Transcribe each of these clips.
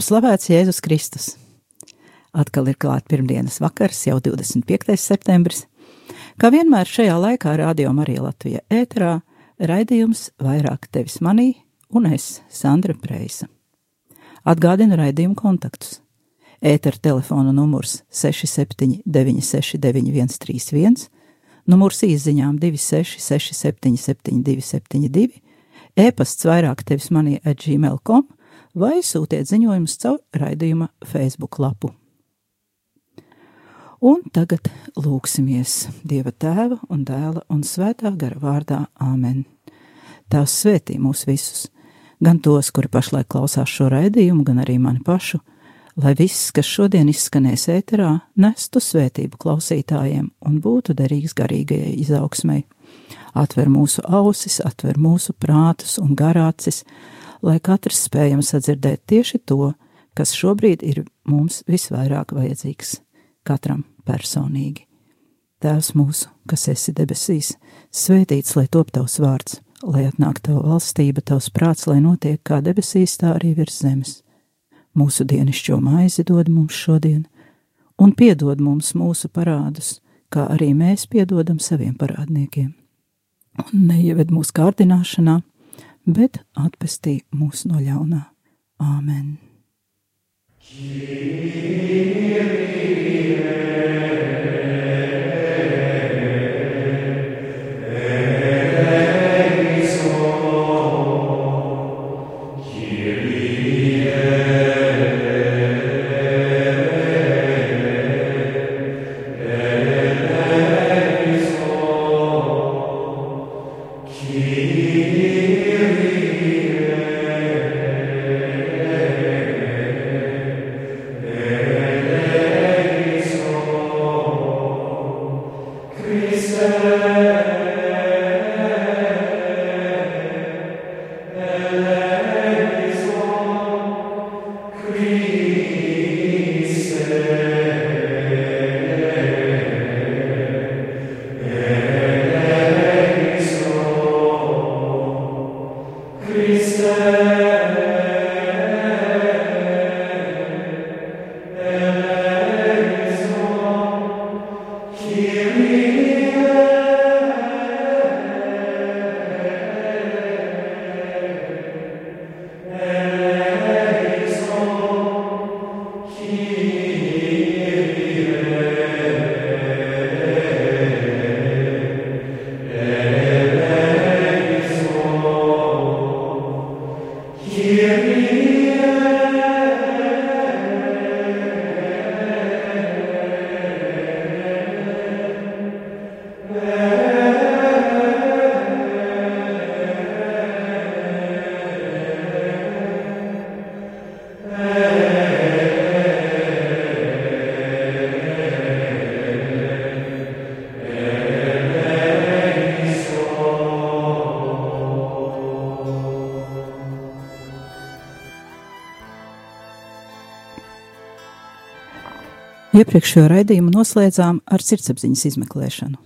top slavēts Jēzus Kristus. Atkal ir klāts pirmdienas vakars, jau 25. septembris. Kā vienmēr šajā laikā Rādio Marija Latvija ēterā raidījums vairāk tevis manī un es, Sandra Preisa. Atgādinu raidījumu kontaktus. Ētera telefona numurs 67969131, numurs īsiņām 266-777272, e-pasts vairāk tevis manī at gmail.com vai sūtiet ziņojumus caur raidījuma Facebook lapu. Un tagad lūksimies Dieva tēva un dēla un svētā gara vārdā Āmen. Tās svētī mūs visus, gan tos, kuri pašlaik klausās šo raidījumu, gan arī mani pašu, lai viss, kas šodien izskanēs ēterā, nestu svētību klausītājiem un būtu derīgs garīgajai izaugsmai. Atver mūsu ausis, atver mūsu prātus un garācis, lai katrs spējam sadzirdēt tieši to, kas šobrīd ir mums visvairāk vajadzīgs katram personīgi. Tēvs mūsu, kas esi debesīs, svētīts lai top tavs vārds, lai atnāk tava valstība, tavs prāts, lai notiek kā debesīs, tā arī virs zemes. Mūsu dienascho maizi dod mums šodien, un piedod mums mūsu parādus, kā arī mēs piedodam saviem parādniekiem. Un neieved mūsu kārdināšanā, bet atpestī mūs no ļaunā. Āmen! Here hear, hear. Iepriekšējo raidījumu noslēdzām ar sirdsapziņas izmeklēšanu.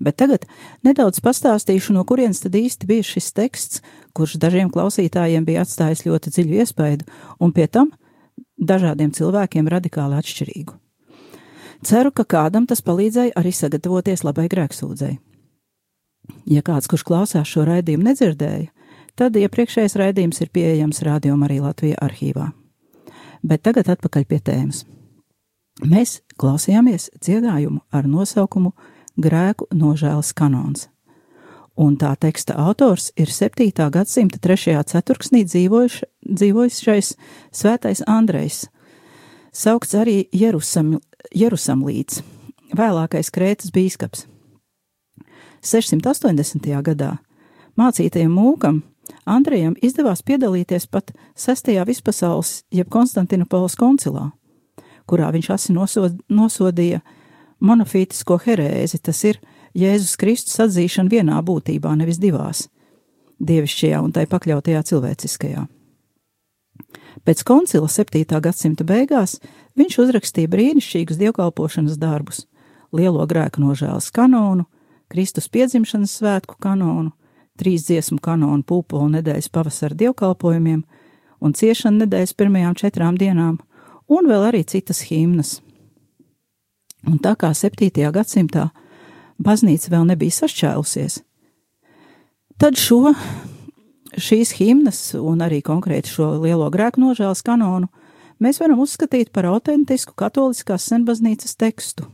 Bet tagad nedaudz pastāstīšu, no kurienes tad īsti bija šis teksts, kurš dažiem klausītājiem bija atstājis ļoti dziļu iespaidu, un pie tam dažādiem cilvēkiem radikāli atšķirīgu. Ceru, ka kādam tas palīdzēja arī sagatavoties labai grēksūdzei. Ja kāds, kurš klausās šo raidījumu, nedzirdēja, tad iepriekšējais raidījums ir pieejams Radio Marija Latvija arhīvā. Bet tagad atpakaļ pie tēmas. Mēs klausījāmies dziedājumu ar nosaukumu Grēku nožēlas kanons, un tā teksta autors ir 7. gadsimta 3. ceturksnī dzīvojuš, dzīvojušais svētais Andrejs, saukts arī Jerusam, Jerusamlīts, vēlākais Krētas bīskaps. 680. gadā mācītajam mūkam Andrejam izdevās piedalīties pat sestajā vispasaules jeb Konstantinopolis koncilā, kurā viņš asi nosod, nosodīja monofītisko herēzi, tas ir Jēzus Kristus atzīšanu vienā būtībā, nevis divās - dievišķajā un tai pakļautajā cilvēciskajā. Pēc koncila 7. gadsimta beigās viņš uzrakstīja brīnišķīgus dievkalpošanas darbus, lielo grēku nožēlas kanonu, Kristus piedzimšanas svētku kanonu, trīs dziesmu kanonu pūpolu nedēļas pavasara dievkalpojumiem un ciešanu nedēļas pirmajām četrām dienām, un vēl arī citas himnas. Un tā kā 7. gadsimtā baznīca vēl nebija sašķēlusies, tad šo šīs himnas un arī konkrēti šo lielo grēku nožēlas kanonu mēs varam uzskatīt par autentisku katoliskās senbaznīcas tekstu.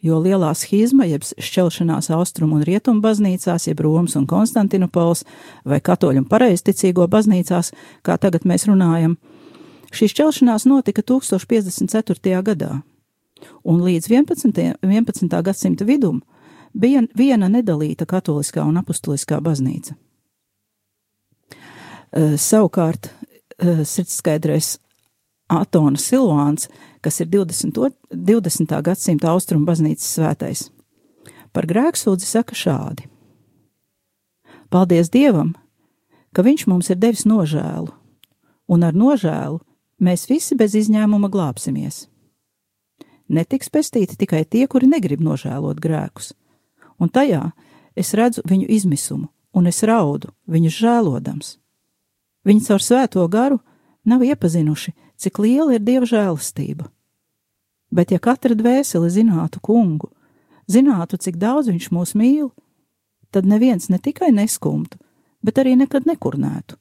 Jo lielā schizma, jeb šķelšanās austrumu un rietumu baznīcās, jeb Romas un Konstantinopols vai katoļu un pareizticīgo baznīcās, kā tagad mēs runājam, šī šķelšanās notika 1054. gadā, un līdz 11. 11. gadsimta vidum bija viena nedalīta katoliskā un apustuliskā baznīca. Eh, savukārt eh, sirdskaidrais Atona Silvāns, kas ir 20. 20. gadsimta austrumu baznīcas svētais, par grēksūdzi saka šādi: Paldies Dievam, ka Viņš mums ir devis nožēlu, un ar nožēlu mēs visi bez izņēmuma glābsimies. Netiks pestīti tikai tie, kuri negrib nožēlot grēkus, un tajā es redzu viņu izmisumu, un es raudu viņus žēlodams. Viņi caur svēto garu nav iepazinuši, cik liela ir dieva žēlastība. Bet, ja katra dvēsele zinātu kungu, zinātu, cik daudz viņš mūs mīl, tad neviens ne tikai neskumtu, bet arī nekad nekurnētu.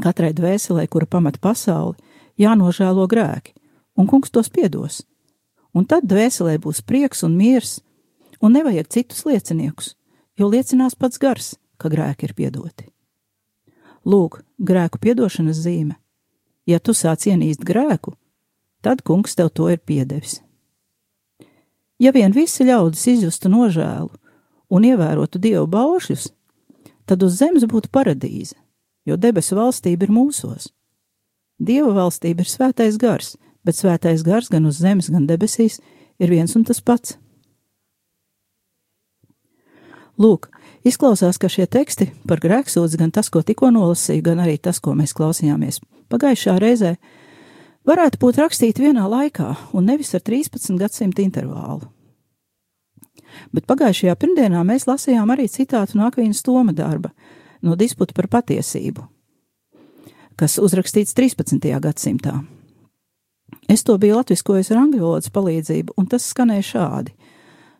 Katrai dvēselē, kura pamat pasauli, jānožēlo grēki, un kungs tos piedos, un tad dvēselē būs prieks un miers, un nevajag citus lieciniekus, jo liecinās pats gars, ka grēki ir piedoti. Lūk, grēku piedošanas zīme. Ja tu sāc ienīst grēku, tad kungs tev to ir piedevis. Ja vien visi ļaudis izjustu nožēlu un ievērotu dievu baušļus, tad uz zemes būtu paradīze, jo debesu valstība ir mūsos. Dieva valstība ir svētais gars, bet svētais gars gan uz zemes, gan debesīs ir viens un tas pats. Lūk, Izklausās, ka šie teksti par grēksūdzi, gan tas, ko tikko nolasīju, gan arī tas, ko mēs klausījāmies pagājušā reizē, varētu būt rakstīti vienā laikā un nevis ar 13 gadsimtu intervālu. Bet pagājušajā pirmdienā mēs lasījām arī citātu no Akvīnas Toma darba no disputa par patiesību, kas uzrakstīts 13. gadsimtā. Es to biju latviskojis ar angļu valodas palīdzību, un tas skanēja šādi: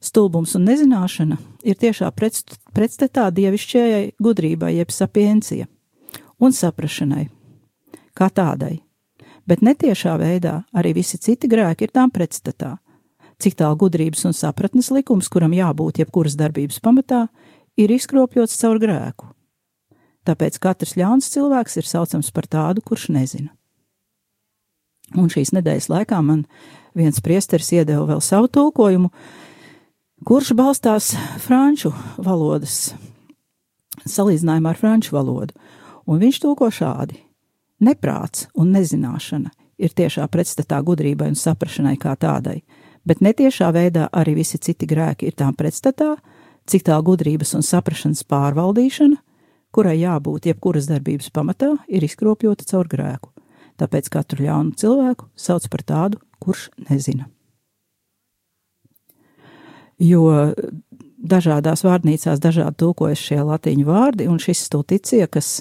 Stulbums un nezināšana ir tiešā pretstatā dievišķajai gudrībai, jeb sapiencija, un saprašanai, kā tādai, bet netiešā veidā arī visi citi grēki ir tām pretstatā. Cik tālu gudrības un sapratnes likums, kuram jābūt jebkuras darbības pamatā, ir izkropļots caur grēku. Tāpēc katrs ļauns cilvēks ir saucams par tādu, kurš nezina. Un šīs nedēļas laikā man viens priesteris iedeva vēl savu tulkojumu, kurš balstās franču valodas salīdzinājumā ar franču valodu, un viņš tulko šādi: Neprāts un nezināšana ir tiešā pretstatā gudrībai un saprašanai kā tādai, bet netiešā veidā arī visi citi grēki ir tām pretstatā, cik tā gudrības un saprašanas pārvaldīšana, kurai jābūt jebkuras darbības pamatā, ir izkropļota caur grēku. Tāpēc katru ļaunu cilvēku sauc par tādu, kurš nezina jo dažādās vārnīcās dažādi tulkojas šie latīņu vārdi, un šis stulticija, kas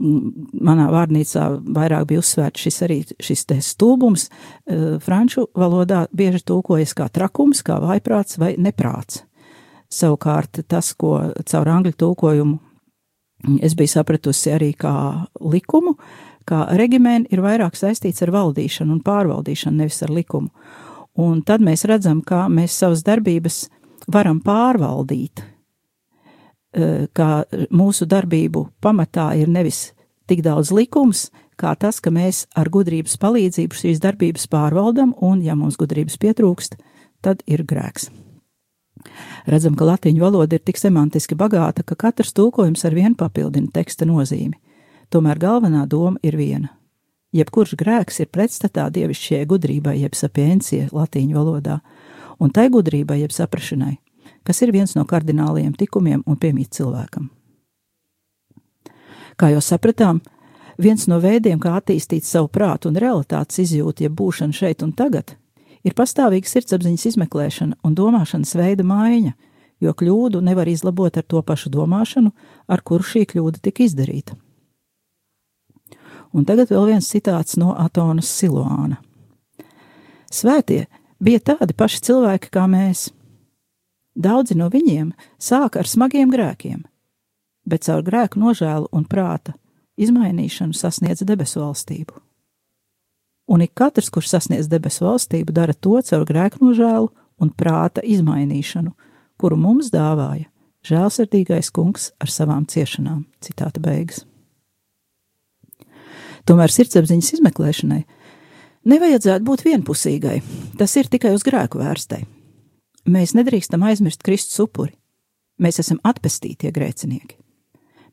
manā vārnīcā vairāk bija uzsvērts šis arī šis te stulbums, e, franču valodā bieži tulkojas kā trakums, kā vaiprāts vai neprāts. Savukārt tas, ko caur angļu tulkojumu es biju sapratusi arī kā likumu, kā regimēni ir vairāk saistīts ar valdīšanu un pārvaldīšanu, nevis ar likumu. Un tad mēs redzam, kā mēs savas darbības varam pārvaldīt, e, kā mūsu darbību pamatā ir nevis tik daudz likums, kā tas, ka mēs ar gudrības palīdzību šīs darbības pārvaldam, un, ja mums gudrības pietrūkst, tad ir grēks. Redzam, ka latīņu valoda ir tik semantiski bagāta, ka katrs tulkojums ar vienu papildina teksta nozīmi. Tomēr galvenā doma ir viena. Jebkurš grēks ir pretstatā dievišķajai gudrībai, jeb sapiencie latīņu valodā, un tai gudrībai, jeb saprašanai, kas ir viens no kardināliem tikumiem un piemīt cilvēkam. Kā jau sapratām, viens no veidiem, kā attīstīt savu prātu un realitātes izjūtu, jeb būšanu šeit un tagad, ir pastāvīga sirdsapziņas izmeklēšana un domāšanas veida maiņa, jo kļūdu nevar izlabot ar to pašu domāšanu, ar kuru šī kļūda tika izdarīta. Un tagad vēl viens citāts no Atonas Siloāna. Svētie bija tādi paši cilvēki kā mēs. Daudzi no viņiem sāka ar smagiem grēkiem, bet caur grēku nožēlu un prāta izmainīšanu sasniedz debesu valstību. Un ik katrs, kurš sasniedz debesu valstību, dara to caur grēku nožēlu un prāta izmainīšanu, kuru mums dāvāja žēlsirdīgais kungs ar savām ciešanām. Citāta beigas. Tomēr sirdsapziņas izmeklēšanai nevajadzētu būt vienpusīgai, tas ir tikai uz grēku vērstai. Mēs nedrīkstam aizmirst Kristus upuri. Mēs esam atpestītie grēcinieki.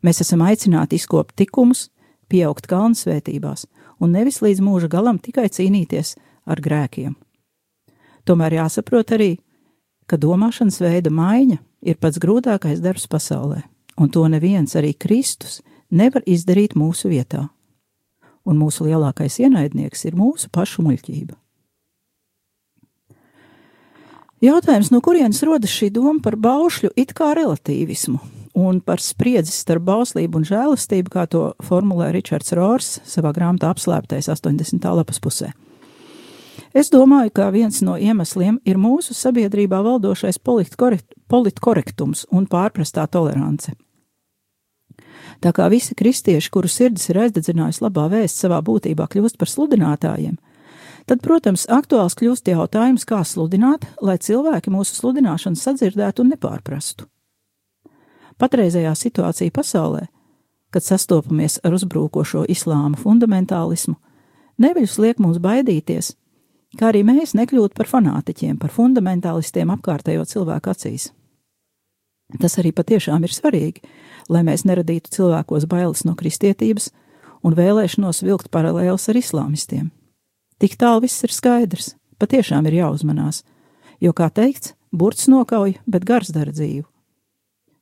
Mēs esam aicināti izkopt likumus, pieaugt kalnu svētībās un nevis līdz mūža galam tikai cīnīties ar grēkiem. Tomēr jāsaprot arī, ka domāšanas veida maiņa ir pats grūtākais darbs pasaulē, un to neviens arī Kristus nevar izdarīt mūsu vietā. Un mūsu lielākais ienaidnieks ir mūsu pašu muļķība. Jautājums, no kurienes rodas šī doma par baušļu it kā relativismu un par spriedzi starp bauslību un žēlastību, kā to formulē Ričards Rors savā grāmatā apslēptais 80. lapas pusē. Es domāju, ka viens no iemesliem ir mūsu sabiedrībā valdošais politkorektums un pārprastā tolerance. Tā kā visi kristieši, kuru sirdis ir aizdedzinājusi labā vēsts savā būtībā, kļūst par sludinātājiem, Tad, protams, aktuāls kļūst jautājums, kā sludināt, lai cilvēki mūsu sludināšanu sadzirdētu un nepārprastu. Patreizējā situācija pasaulē, kad sastopamies ar uzbrukošo islāma fundamentālismu, neviļus liek mums baidīties, kā arī mēs nekļūt par fanātiķiem, par fundamentālistiem apkārtējo cilvēku acīs. Tas arī patiešām ir svarīgi, lai mēs neradītu cilvēkos bailes no kristietības un vēlēšanos vilkt paralēlus ar islāmistiem. Tik tālu viss ir skaidrs, patiešām ir jāuzmanās, jo, kā teikts, burts nokauj, bet gars dara dzīvu.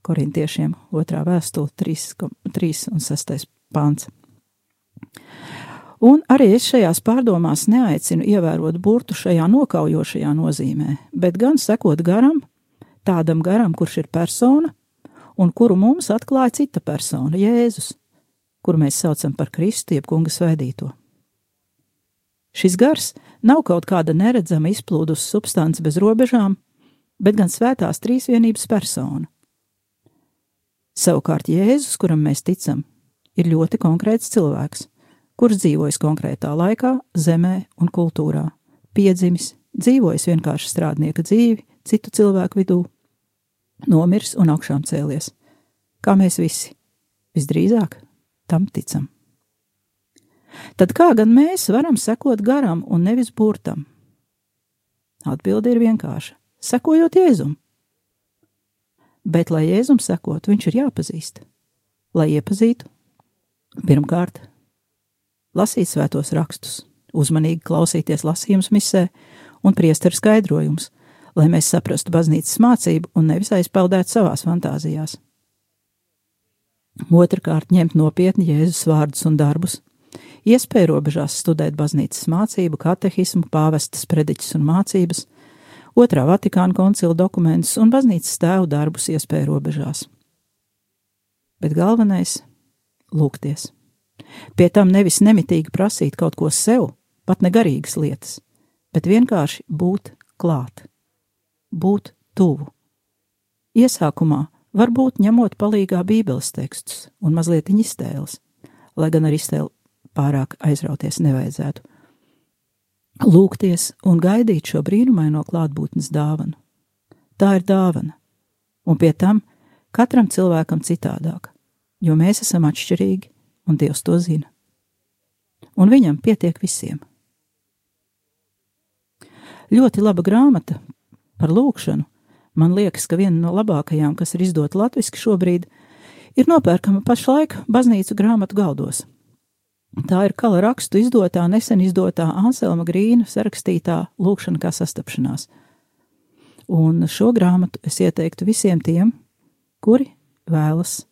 Korintiešiem otrā vēstule 3, 3 un 6 pāns. Un arī es šajās pārdomās neaicinu ievērot burtu šajā nokaujošajā nozīmē, bet gan sekot garam, tādam garam, kurš ir persona, un kuru mums atklāja cita persona, Jēzus, kuru mēs saucam par Kristu, jeb kunga svētīto. Šis gars nav kaut kāda neredzama izplūdus substance bez robežām, bet gan svētās trīsvienības persona. Savukārt Jēzus, kuram mēs ticam, ir ļoti konkrēts cilvēks, kurš dzīvojis konkrētā laikā, zemē un kultūrā, piedzimis, dzīvojis vienkārši strādnieka dzīvi citu cilvēku vidū, nomirs un augšām cēlies, kā mēs visi, visdrīzāk tam ticam. Tad kā gan mēs varam sekot garam un nevis burtam? Atbilde ir vienkārša - sekojot Jēzum. Bet, lai Jēzum sekot, viņš ir jāpazīst. Lai iepazītu, pirmkārt, lasīt svētos rakstus, uzmanīgi klausīties lasījums misē un priesteru skaidrojums, lai mēs saprastu baznīcas mācību un nevis aizpeldētu savās fantāzijās. Otrakārt, ņemt nopietni Jēzus vārdus un darbus, iespēja robežās studēt baznīcas mācību, katehismu, pāvestas prediķis un mācības, otrā Vatikāna koncila dokumentus un baznīcas tēvu darbus iespēja robežās. Bet galvenais - lūgties. Pie tam nevis nemitīgi prasīt kaut ko sev, pat ne garīgas lietas, bet vienkārši būt klāt, būt tuvu. Iesākumā varbūt ņemot palīgā bībeles tekstus un mazliet iztēles, lai gan ar iztēli pārāk aizrauties nevajadzētu. Lūgties un gaidīt šo brīnumaino klātbūtnes dāvanu. Tā ir dāvana, un pie tam katram cilvēkam citādāk, jo mēs esam atšķirīgi, un Dievs to zina. Un viņam pietiek visiem. Ļoti laba grāmata par lūgšanu man liekas, ka viena no labākajām, kas ir izdota latviski šobrīd, ir nopērkama pašlaik baznīcu grāmatu galdos. Tā ir kala rakstu izdotā, nesen izdotā Anselma Grīna sarakstītā lūkšana kā sastapšanās. Un šo grāmatu es ieteiktu visiem tiem, kuri vēlas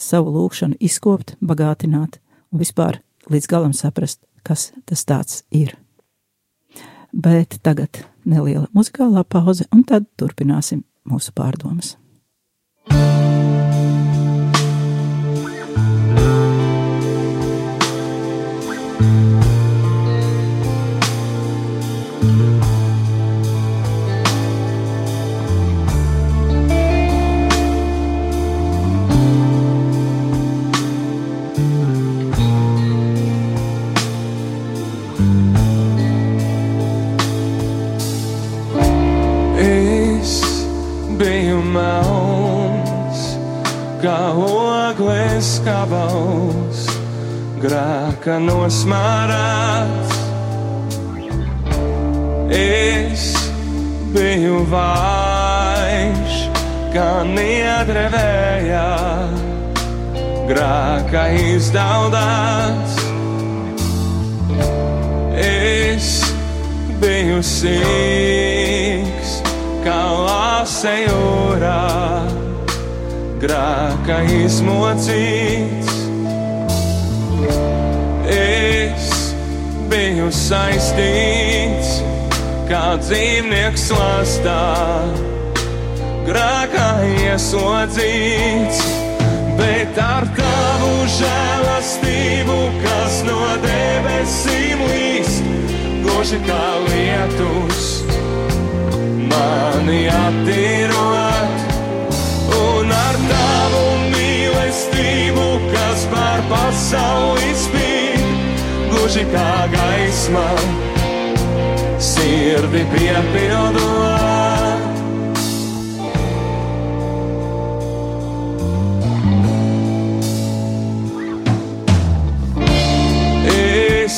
savu lūkšanu izkopt, bagātināt un vispār līdz galam saprast, kas tas tāds ir. Bet tagad neliela muzikālā pauze, un tad turpināsim mūsu pārdomas. Es grāka nosmārāts. Es biju vājš, kā niedrevējā, grāka izdaldāts. Es biju sīgs, kā lāse jūrā, grāka izmocīts. Biju saistīts, kā dzīvnieks lastā, grākā ieslodzīts. Bet ar tavu žēlastību, kas no debesīm līst, gluži kā lietus, mani attīrot, un ar tavu mīlestību, kas pār pasauli spīd, gluži kā gaisma, sirdi piepildot. Es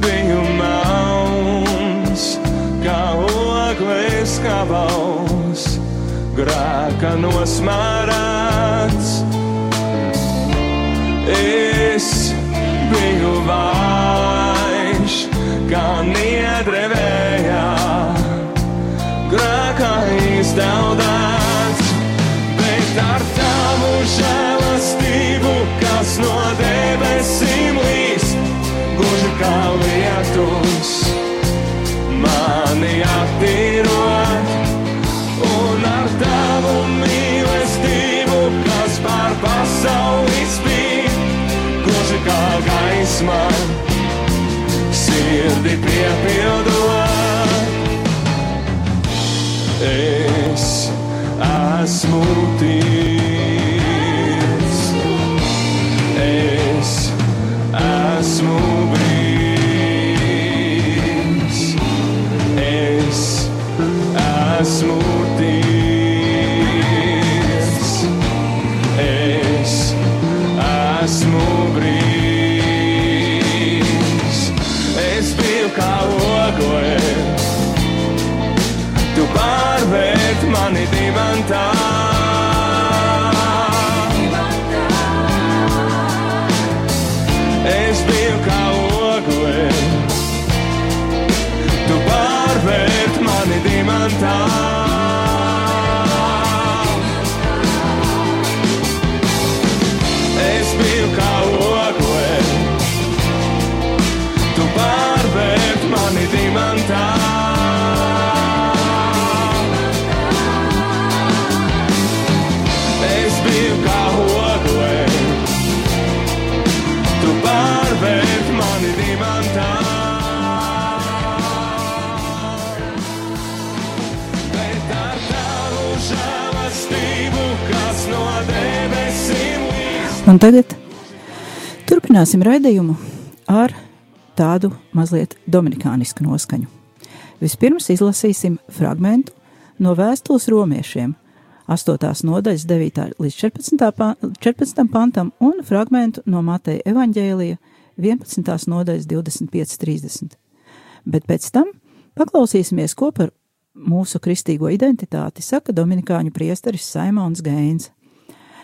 biju melns, kā ogles kabals, grāka nosmārāts. Es biju vājš, kā niedrevējā, grākā izdeldāts, bet ar tavu žēlastību, kas no debesīm līst, gluži kā lietus, mani attīrot, un ar tavu mīlestību, kas pār pasauli spīd, gluži kā gaisma, sirdi piepildot. Es esmu tīrs, es esmu brīvs, es esmu tīrs, Un tagad turpināsim raidījumu ar tādu mazliet dominikānisku noskaņu. Vispirms izlasīsim fragment no vēstules romiešiem, 8. nodaļas 9. līdz 14. pa- 14. pantam un fragment no Mateja evaņģēlija 11. nodaļas 25. 30. Bet pēc tam paklausīsimies, ko par mūsu kristīgo identitāti, saka Dominikāņu priesteris Saimons Geins.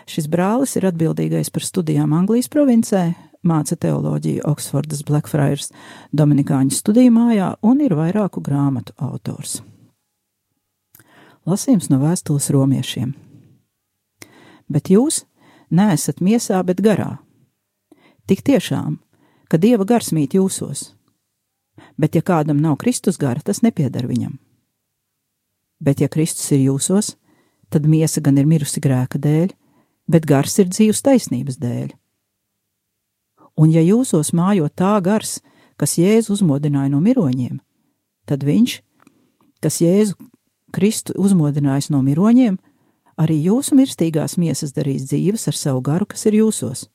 Šis brālis ir atbildīgais par studijām Anglijas provincē, māca teoloģiju Oksfordas Blackfriars Dominikāņu studiju mājā un ir vairāku grāmatu autors. Lasījums no vēstules romiešiem. Bet jūs neesat miesā, bet garā. Tik tiešām, ka Dieva gars mīt jūsos, bet ja kādam nav Kristus gara, tas nepieder viņam. Bet ja Kristus ir jūsos, tad miesa gan ir mirusi grēka dēļ, bet gars ir dzīves taisnības dēļ. Un ja jūsos mājo tā gars, kas Jēzu uzmodināja no miroņiem, tad viņš, kas Jēzu Kristu uzmodinājis no miroņiem, arī jūsu mirstīgās miesas darīs dzīves ar savu garu, kas ir jūsos.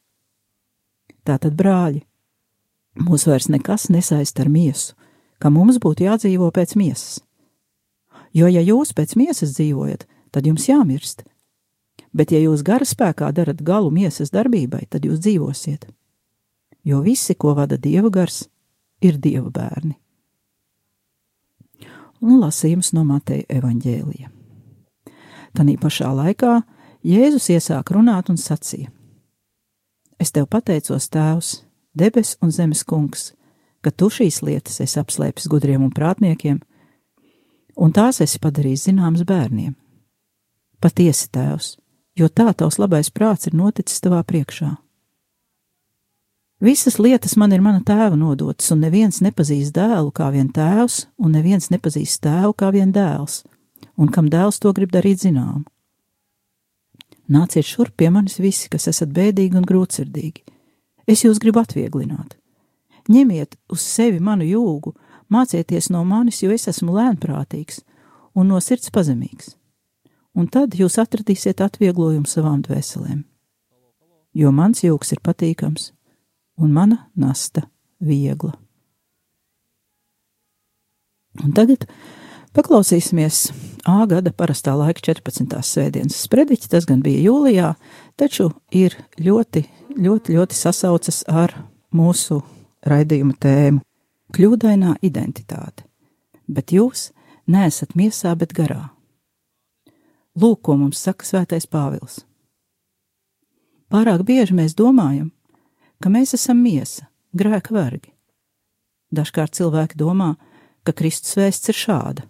Tātad, brāļi, mūs vairs nekas nesaist ar miesu, ka mums būtu jādzīvo pēc miesas. Jo, ja jūs pēc miesas dzīvojat, tad jums jāmirst. Bet, ja jūs gara spēkā darat galu miesas darbībai, tad jūs dzīvosiet. Jo visi, ko vada dieva gars, ir dieva bērni. Un lasījums no Mateja evaņģēlija. Tanī pašā laikā Jēzus iesāk runāt un sacīja: Es tev pateicos, Tēvs, debes un zemes kungs, ka tu šīs lietas esi apslēpis gudriem un prātniekiem, un tās esi padarījis zināmas bērniem. Patiesi, Tēvs, jo tā tavs labais prāts ir noticis tavā priekšā. Visas lietas man ir mana tēva nodotas, un neviens nepazīst dēlu kā vien tēvs, un neviens nepazīst tēvu kā vien dēls, un kam dēls to grib darīt zinām. Nāciet šurp pie manis visi, kas esat bēdīgi un grūtsirdīgi. Es jūs gribu atvieglināt. Ņemiet uz sevi manu jūgu, mācieties no manis, jo es esmu lēnprātīgs un no sirds pazemīgs. Un tad jūs atradīsiet atvieglojumu savām dvēselēm. Jo mans jūgs ir patīkams un mana nasta viegla. Un tagad paklausīsimies A gada parastā laika 14. svētdienas sprediķi. Tas gan bija jūlijā, taču ir ļoti, ļoti, ļoti sasaucas ar mūsu raidījuma tēmu - kļūdainā identitāte. Bet jūs neesat miesā, bet garā. Lūk, ko mums saka Svētais Pāvils. Pārāk bieži mēs domājam, ka mēs esam miesa, grēka vergi. Dažkārt cilvēki domā, ka Kristus vēsts ir šāda: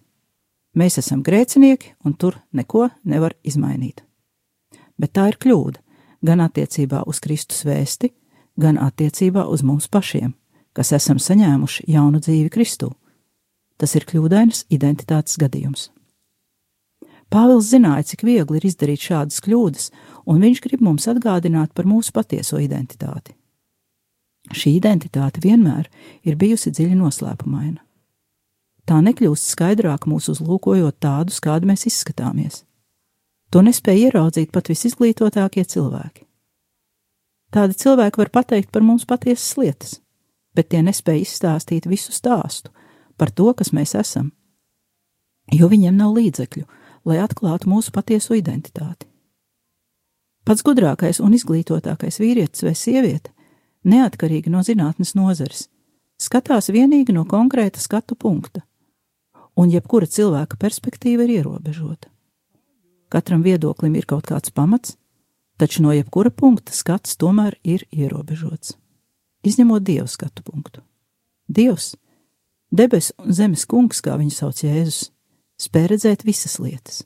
mēs esam grēcinieki, un tur neko nevar izmainīt. Bet tā ir kļūda gan attiecībā uz Kristus vēsti, gan attiecībā uz mums pašiem, kas esam saņēmuši jaunu dzīvi Kristū. Tas ir kļūdainas identitātes gadījums. Pāvils zināja, cik viegli ir izdarīt šādas kļūdas, un viņš grib mums atgādināt par mūsu patieso identitāti. Šī identitāte vienmēr ir bijusi dziļi noslēpumaina. Tā nekļūst skaidrāk mūsu uzlūkojot tādus, kādi mēs izskatāmies. To nespēja ieraudzīt pat visizglītotākie cilvēki. Tādi cilvēki var pateikt par mums patiesas lietas, bet tie nespēja izstāstīt visu stāstu par to, kas mēs esam, jo viņiem nav līdzekļu, lai atklātu mūsu patieso identitāti. Pats gudrākais un izglītotākais vīrietis vai sieviete neatkarīgi no zinātnes nozares, skatās vienīgi no konkrēta skatu punkta, un jebkura cilvēka perspektīva ir ierobežota. Katram viedoklim ir kaut kāds pamats, taču no jebkura punkta skats tomēr ir ierobežots, izņemot dievu skatu punktu. Dievs, debesu un zemes kungs, kā viņu sauc Jēzus, spēj redzēt visas lietas.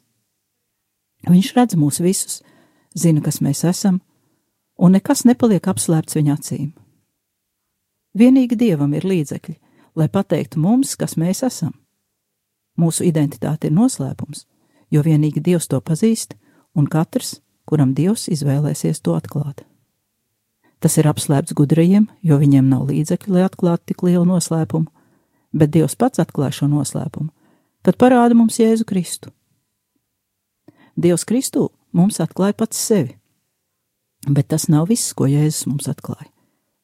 Viņš redz mūs visus, zina, kas mēs esam, un nekas nepaliek apslēpts viņa acīm. Vienīgi dievam ir līdzekļi, lai pateiktu mums, kas mēs esam. Mūsu identitāte ir noslēpums, jo vienīgi dievs to pazīst, un katrs, kuram dievs izvēlēsies to atklāt. Tas ir apslēpts gudrajiem, jo viņiem nav līdzekļu, lai atklātu tik lielu noslēpumu, bet dievs pats atklāj šo noslēpumu, tad parāda mums Jēzu Kristu. Dievs Kristu mums atklāja pats sevi Bet tas nav viss, ko Jēzus mums atklāja.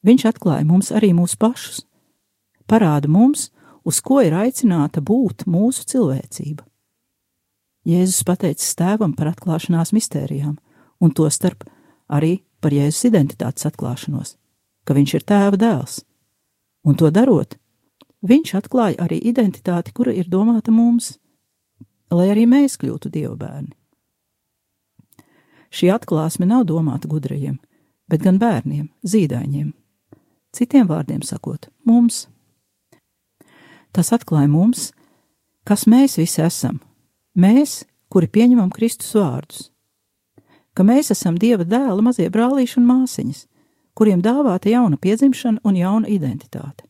Viņš atklāja mums arī mūsu pašus, parāda mums, uz ko ir aicināta būt mūsu cilvēcība. Jēzus pateicis tēvam par atklāšanās mistērijām, un to starp arī par Jēzus identitātes atklāšanos, ka viņš ir tēva dēls. Un to darot, viņš atklāja arī identitāti, kura ir domāta mums. lai arī mēs kļūtu dievu bērni. Šī atklāsme nav domāta gudrajiem, bet gan bērniem, zīdaiņiem. Citiem vārdiem sakot, mums. Tas atklāja mums, kas mēs visi esam. Mēs, kuri pieņemam Kristus vārdus. Ka mēs esam Dieva dēla mazie brālīši un māsiņas, kuriem dāvāta jauna piedzimšana un jauna identitāte.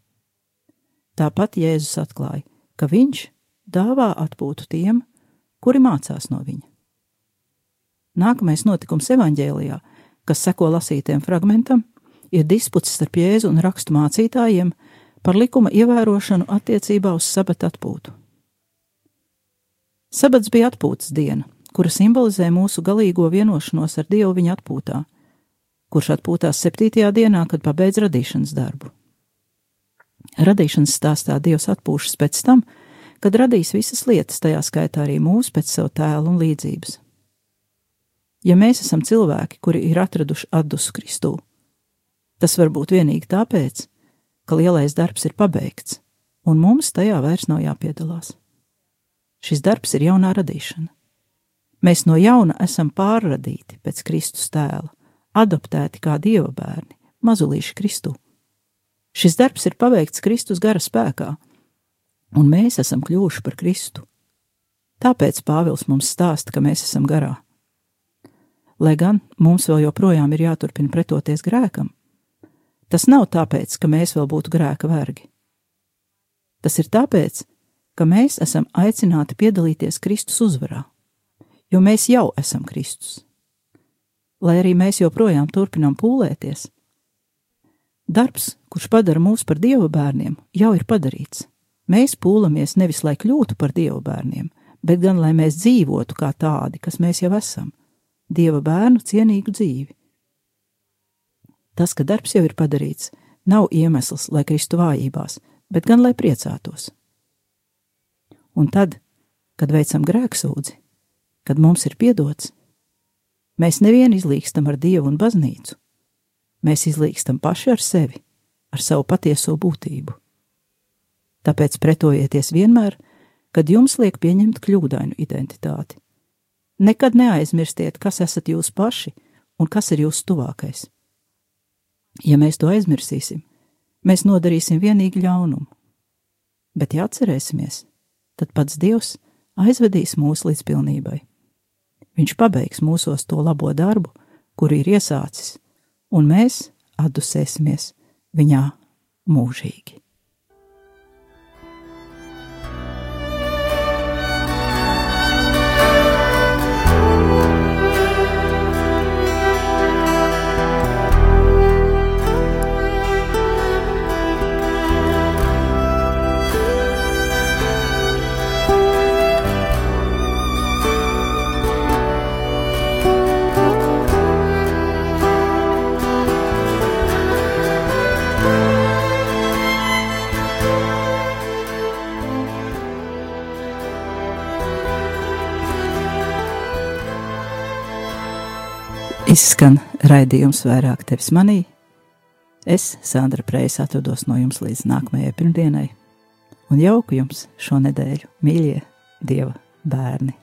Tāpat Jēzus atklāja, ka Viņš dāvā atpūtu tiem, kuri mācās no viņa. Nākamais notikums evaņģēlijā, kas seko lasītiem fragmentam, ir disputs starp Jēzu un rakstu mācītājiem par likuma ievērošanu attiecībā uz sabata atpūtu. Sabats bija atpūtas diena, kura simbolizē mūsu galīgo vienošanos ar Dievu viņa atpūtā, kurš atpūtās septītajā dienā, kad pabeidz radīšanas darbu. Radīšanas stāstā Dievs atpūšas pēc tam, kad radīs visas lietas, tajā skaitā arī mūsu pēc sev tēla un līdzības. Ja mēs esam cilvēki, kuri ir atraduši atdusu Kristū, tas var būt vienīgi tāpēc, ka lielais darbs ir pabeigts, un mums tajā vairs nav jāpiedalās. Šis darbs ir jaunā radīšana. Mēs no jauna esam pārradīti pēc Kristus tēla, adoptēti kā dieva bērni, mazulīši Kristū. Šis darbs ir paveikts Kristus gara spēkā, un mēs esam kļuvuši par Kristu. Tāpēc Pāvils mums stāsta, ka mēs esam garā. Lai gan mums vēl joprojām ir jāturpina pretoties grēkam, tas nav tāpēc, ka mēs vēl būtu grēka vergi. Tas ir tāpēc, ka mēs esam aicināti piedalīties Kristus uzvarā, jo mēs jau esam Kristus. Lai arī mēs joprojām turpinām pūlēties, darbs, kurš padara mūs par dievu bērniem, jau ir padarīts. Mēs pūlamies nevis lai kļūtu par dievu bērniem, bet gan lai mēs dzīvotu kā tādi, kas mēs jau esam - dieva bērnu cienīgu dzīvi. Tas, ka darbs jau ir padarīts, nav iemesls, lai kristu vājībās, bet gan lai priecātos. Un tad, kad veicam grēksūdzi, kad mums ir piedots, mēs nevien izlīkstam ar dievu un baznīcu, mēs izlīkstam paši ar sevi, ar savu patieso būtību. Tāpēc pretojieties vienmēr, kad jums liek pieņemt kļūdainu identitāti. Nekad neaizmirstiet, kas esat jūs paši un kas ir jūsu tuvākais. Ja mēs to aizmirsīsim, mēs nodarīsim vienīgi ļaunumu. Bet, ja atcerēsimies, tad pats Dievs aizvedīs mūs līdz pilnībai. Viņš pabeigs mūsos to labo darbu, kuru ir iesācis, un mēs atdusēsimies viņā mūžīgi. Izskan raidījums vairāk tevis manī. Es, Sandra Preis, atvados no jums līdz nākamajai pirmdienai, un jauku jums šo nedēļu, mīļie Dieva bērni!